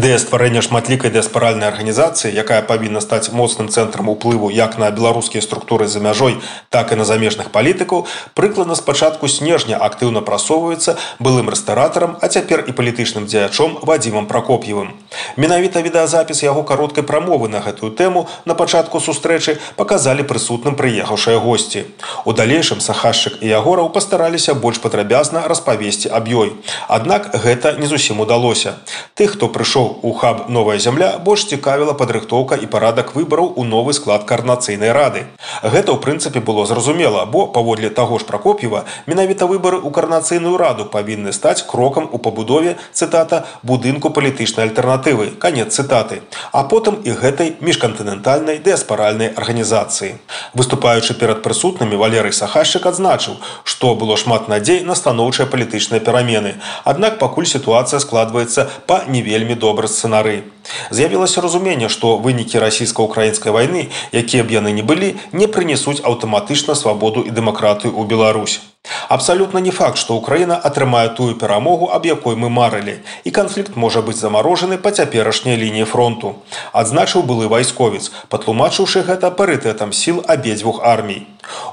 Ідэя стварэння шматлікай дыаспаральнай арганізацыі якая павінна стаць моцным цэнтрам уплыву як на беларускія структуры за мяжой так і на замежных палітыкаў прыкладна з пачатку снежня актыўна прасоўваецца былым рэстаратарам а цяпер і палітычным дзеячом вадзімам пракоп'евым менавіта відэазапіс яго кароткай прамовы на гэтую тэму на пачатку сустрэчы паказалі прысутным прыехаўшыя госці. У далейшым сахашчык і ягораў пастараліся больш падрабязна распавесці аб ёй. Аднак гэта не зусім удалося. Тых хто прыйшоў у хаб новая зямля больш цікавіла падрыхтоўка і парадак выбараў у новы склад карнацыйнай рады. Гэта ў прынцыпе было зразумела бо паводле таго ж пракоп'ева менавіта выбары ў карнацыйную раду павінны стаць крокам у пабудове цытата будынку палітычнай альтэрнатывы канец цытаты. А потым і гэтай міжкантынентальнай дыаспаральнай арганізацыі. Выступаючы перад прысутнымі валерый сахашчык адзначыў што было шмат надзей на станоўчыя палітычныя перамены. Аднак пакуль сітуацыя складваецца па не вельмі добра добры сцэнары. З'явілася разуменне, што вынікі расійска-украінскай вайны, якія б яны не былі, не прынесуць аўтаматычна свабоду і дэмакратыю ў Беларусь. Абсалютна не факт, што ўкраіна атрымае тую перамогу, аб якой мы марылі, і канфлікт можа быць замарожаны па цяперашняй лініі фронту. Адзначыў былы вайсковец, патлумачыўшы гэта парытэтам сіл абедзвюх армій.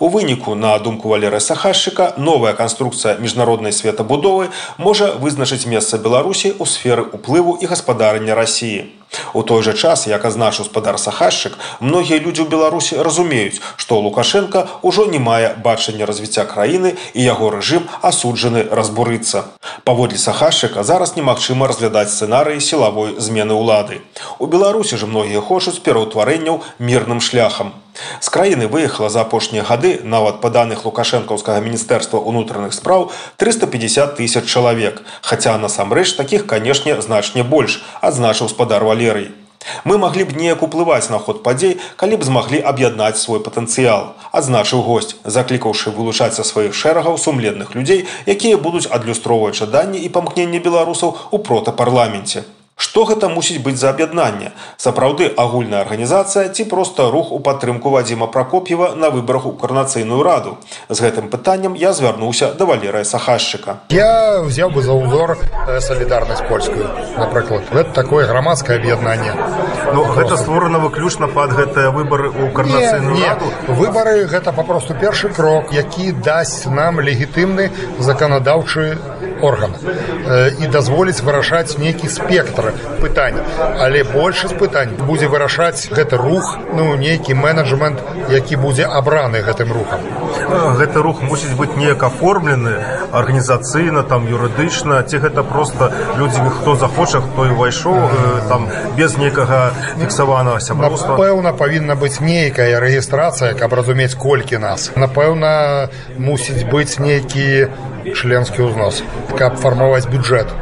У выніку, на думку валера сахашчыка, новая канструкцыя міжнароднай светабудовы можа вызначыць месца Беларусі ў сферы ўплыву і гаспадарання рассіі. У той жа час, як азначыў спадар сахашчык, многія людзі ў Беларусі разумеюць, што Лукашенко ўжо не мае бачання развіцця краіны і яго рэжым асуджаны разбурыцца. Паводле сахашчыка зараз немагчыма разглядаць сцэнарыі сілавой змены ўлады. У Беларусі ж многія хочуць пераўтварэнняў мірным шляхам. З краіны выехала за апошнія гады нават па даных лукашэнкаўскага міністэрства ўнутраных спраў 350 тысяч чалавек. Хаця насамрэч такіх, канешне, значне больш, адзначыў спадар валерый. Мы маглі б неяк уплываць на ход падзей, калі б змаглі аб'яднаць свой патэнцыял, адзначыў госць, заклікаўшы вылучаць са сваіх шэрагаў сумленных людзей, якія будуць адлюстроўваць жаданні і памкненне беларусаў у протапарламенце. Што гэта мусіць быць за аб'яднанне? Сапраўды агульная арганізацыя ці проста рух у падтрымку Вадзіма Пракоп'ева на выбарах у карнацыйную раду. З гэтым пытаннем я звярнуўся да валерая сахашчыка. Я взяў бы за ўзор салідарнасць польскую, напрыклад. Гэта такое грамадскае аб'яднанне. Ну, гэта створана выключна пад гэтыя выбары ў карнацыйную раду. Выбары гэта папросту першы крок, які дасць нам легітымны заканадаўчы орган і дазволіць вырашаць нейкі спектр пытань але большасць пытань будзе вырашаць гэты рух ну нейкі менеджмент які будзе абраны гэтым рухам. Гэты рух мусіць быць неяк аформлены арганізацыйна там юрыдычна ці гэта просто людзі хто захоча хто і ўвайшоў там без нейкага фіксаванага сяброўства? Пэўна павінна быць нейкая рэгістрацыя каб разумець колькі нас. Напэўна мусіць быць нейкі членскі ўзнос каб фармаваць бюджет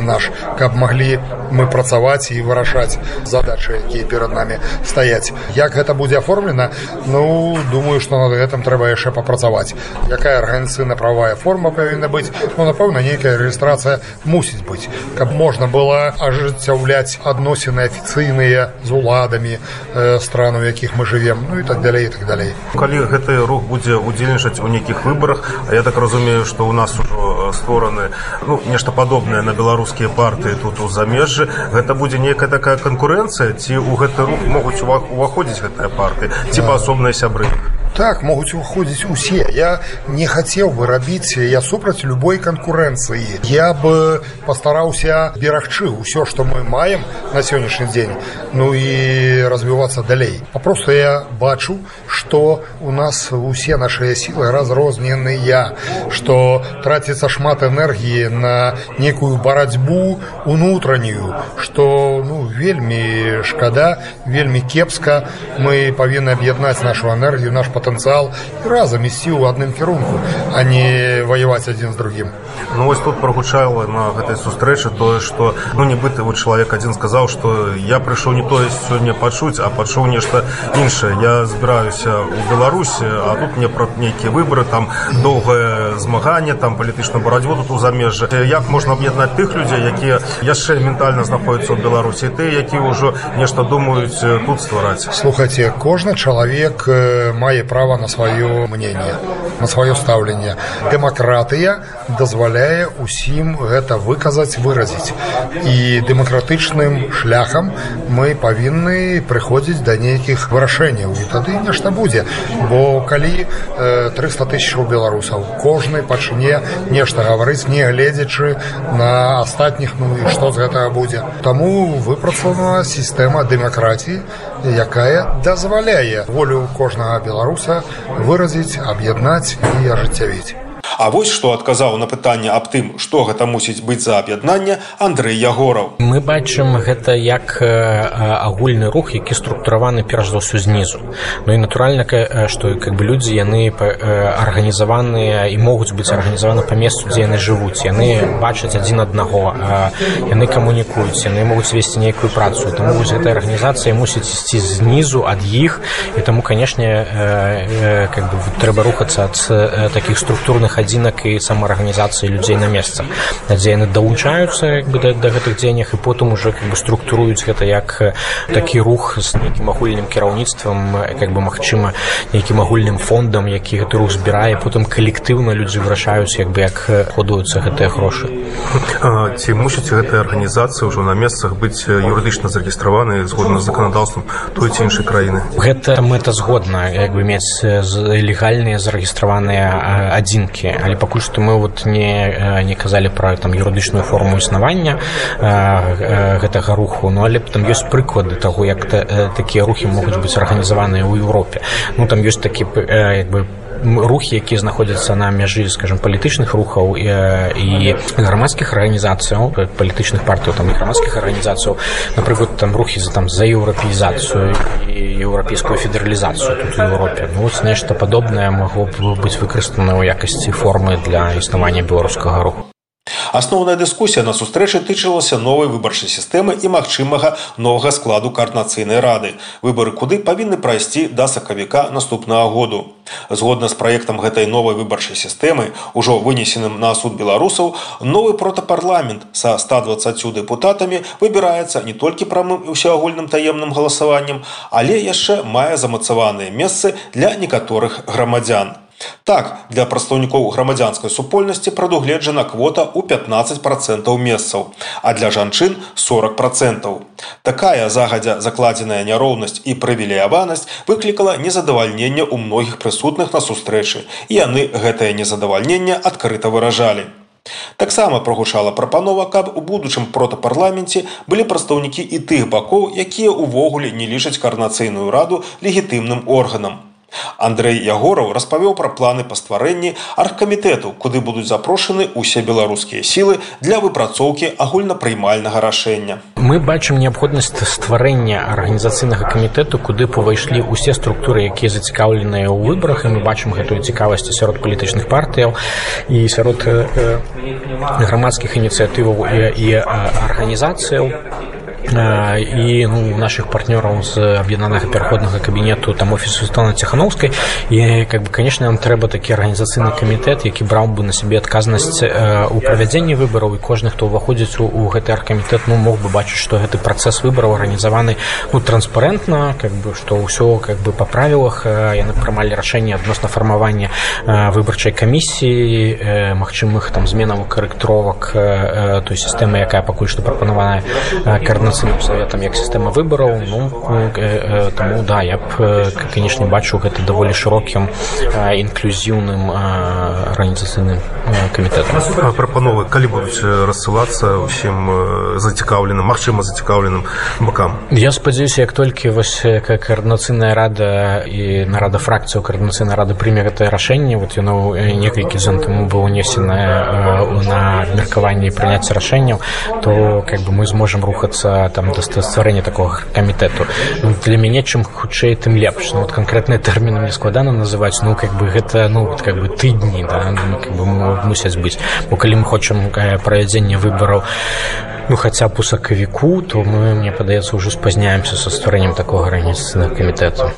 наш каб маглі мы працаваць і вырашаць задачы якія перад намі стаяць. Як гэта будзе аформлена? Ну думаю что над гэтым трэба яшчэ папрацаваць. Якая арганіцыйна правая форма павінна быць? Ну напэўна нейкая рэгістрацыя мусіць быць каб можна было ажыццяўляць адносіны афіцыйныя з уладамі э, стран у якіх мы живвем ну і так далей і так далей. Калі гэты рух будзе удзельнічаць у нейкіх выбарах я так разумею что у нас ужо створаны ну нешта падобнае на беларускія партыі тут у замежжа. Ж гэта будзе нейкая такая канкурэнцыя ці ў гэты рух могуць уваходзіць гэтыя парты ці паасобныя сябры так могуць уходзіць усе. Я не хацеў бы рабіць я супраць любой канкурэнцыі. Я бы пастараўся берагчы ўсё што мы маем на сённяшні дзень ну і развівацца далей. Папросту я бачу что у нас усе нашыя сілы разрозненыя что траціцца шмат энергіі на некую барацьбу унутраннюю что ну вельмі шкада вельмі кепска. Мы павінны аб'яднаць нашу энергію наш патр потенциал. И разом ісці ў адным кірунку а не воевать один з другим Ну вось тут прогучала на гэтай сустрэчы тое што ну нібыта вот чалавек адзін сказаў што я прыйшоў не тое сёння пачуць а пачуў нешта іншае я збіраюся ў беларусі а тут мне пра нейкія выбары там доўгае змаганне там палітычна барацьбу тут у замежжа як можна аб'яднаць тых людзей якія яшчэ ментальна знаходзяцца ў беларусі ты які ўжо нешта думаюць тут ствараць? Слухайте кожны чалавек мае права на сваё мнение на сваё стаўленне. Дэмакратыя дазваляе усім гэта выказаць выразіць. І дэмакратычным шляхам мы павінны прыходзіць да нейкіх вырашэнняў. І тады нешта будзе. Бо калі 300 тысячаў беларусаў кожны пачне нешта гаварыць не гледзячы на астатніх ну і што з гэтага будзе. Таму выпрацавана сістэма дэмакратіі якая дазваляе волю кожнага беларуса выразіць аб'яднаць і ажыццявіць А вось што адказаў на пытанне аб тым, што гэта мусіць быць за аб'яднанне Андрэй Ягораў. Мы бачым гэта як агульны рух, які структураваны перш за ўсё знізу. Ну і натуральна, што как бы людзі яны арганізаваныя і могуць быць арганізаваны па месцу, дзе яны жывуць. Яны бачаць адзін аднаго, яны камунікуюць, яны могуць весці нейкую працу. Таму вось гэтая арганізацыя мусіць ісці знізу ад іх і таму, канешне, как бы, трэба рухацца ад такіх структурных адзінак і самаарганізацыі людзей на месцах дзе яны далучаюцца як бы да, да гэтых дзеяннях і потым уже как бы структуруюць гэта як такі рух з нейкім агульным кіраўніцтвам как бы магчыма нейкім агульным фондам які гэты рух збірае потым калектыўна людзі вырашаюць як бы як ходуюцца гэтыя грошы. Ці мусіць гэтая арганізацыя ўжо на месцах быць юрыдычна зарэгістраваны згодна з заканадаўствам той ці іншай краіны? Гэта мэта згодна як бы мець легальныя зарэгістраваныя адзінкі але пакуль што мы вот не не казалі пра там юрыдычную форму існавання гэтага руху. Ну але там ёсць прыклады таго як такія рухі могуць быць арганізаваныя ў Еўропе ну там ёсць такі як бы рухі якія знаходзяцца на мяжы скажем палітычных рухаў і, грамадскіх арганізацыяў палітычных партыяў там грамадскіх арганізацыяў. Напрыклад там рухі за там за еўрапеізацыю і еўрапейскую федералізацыю тут у Еўропе. Ну вось нешта падобнае магло б быць выкарыстана ў якасці формы для існавання беларускага руху Асноўная дыскусія на сустрэчы тычылася новай выбарчай сістэмы і магчымага новага складу каардынацыйнай рады. Выбары куды павінны прайсці да сакавіка наступнага году. Згодна з праектам гэтай новай выбарчай сістэмы, ужо вынесеным на суд беларусаў, новы протапарламент са 120 дэпутатамі выбіраецца не толькі прамым і ўсеагульным таемным галасаваннем, але яшчэ мае замацаваныя месцы для некаторых грамадзян. Так, для прадстаўнікоў грамадзянскай супольнасці прадугледжана квота ў 15 процентаў месцаў, а для жанчын 40 процентаў. Такая загадзя закладзеная няроўнасць і прывілеяванасць выклікала незадавальненне ў многіх прысутных на сустрэчы, і яны гэтае незадавальненне адкрыта выражалі. Таксама прагучала прапанова, каб у будучым протапарламенце былі прадстаўнікі і тых бакоў, якія ўвогуле не лічаць карнацыйную раду легітымным органам. Андрэй Ягораў распавёў пра планы па стварэнні аргкамітэту, куды будуць запрошаны ўсе беларускія сілы для выпрацоўкі агульнапрымальнага рашэння. Мы бачым неабходнасць стварэння арганізацыйнага камітэту, куды павайшлі ўсе структуры, якія зацікаўленыя ў выбарах і мы бачым гэтую цікавасць сярод палітычных партыяў і сярод грамадскіх ініцыятываў і, арганізацыяў і ну, наших партнёраў з аб'яднанага пераходнага кабінету там офісу стана ціхановскай і как бы конечно нам трэба такі арганізацыйны камітэт які браў бы на сябе адказнасць у правядзенні выбараў і кожны хто ўваходзіць у, у гэты аргкамітэт ну мог бы бачыць што гэты працэс выбараў арганізаваны ну транспарентна как бы што ўсё как бы па правілах яны прымалі рашэнне адносна фармавання выбарчай камісіі магчымых там зменаў карэктровак той сістэмы якая пакуль што прапанаваная карна коорднацыйным советам як сістэма выбараў ну таму да я б канешне бачу гэта даволі шырокім інклюзіўным арганізацыйным камітэтам прапановы калі будуць рассылацца ўсім зацікаўленым магчыма зацікаўленым бакам я спадзяюся як толькі вось как коорднацыйная рада і нарада фракцыю коорднацыйнай рады прыме гэтае рашэнне вот яно некалькі дзён таму было унесенае на абмеркаванне прыняцця рашэнняў то как бы мы зможам рухацца да там да стварэння такого камітэту ну, для мяне чым хутчэй тым лепш ну, вот канкрэтныя тэрміны мне складана называць ну как бы гэта ну вот, как бы тыдні да, ну, как бы, мусяць быць бо калі мы хочам э, правядзення выбараў ну хаця б у сакавіку то мы мне падаецца ўжо спазняемся са стварэннем такого арганізацыйнага камітэту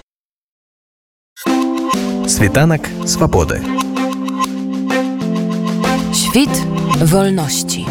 Світанак свабоды. Świt wolności.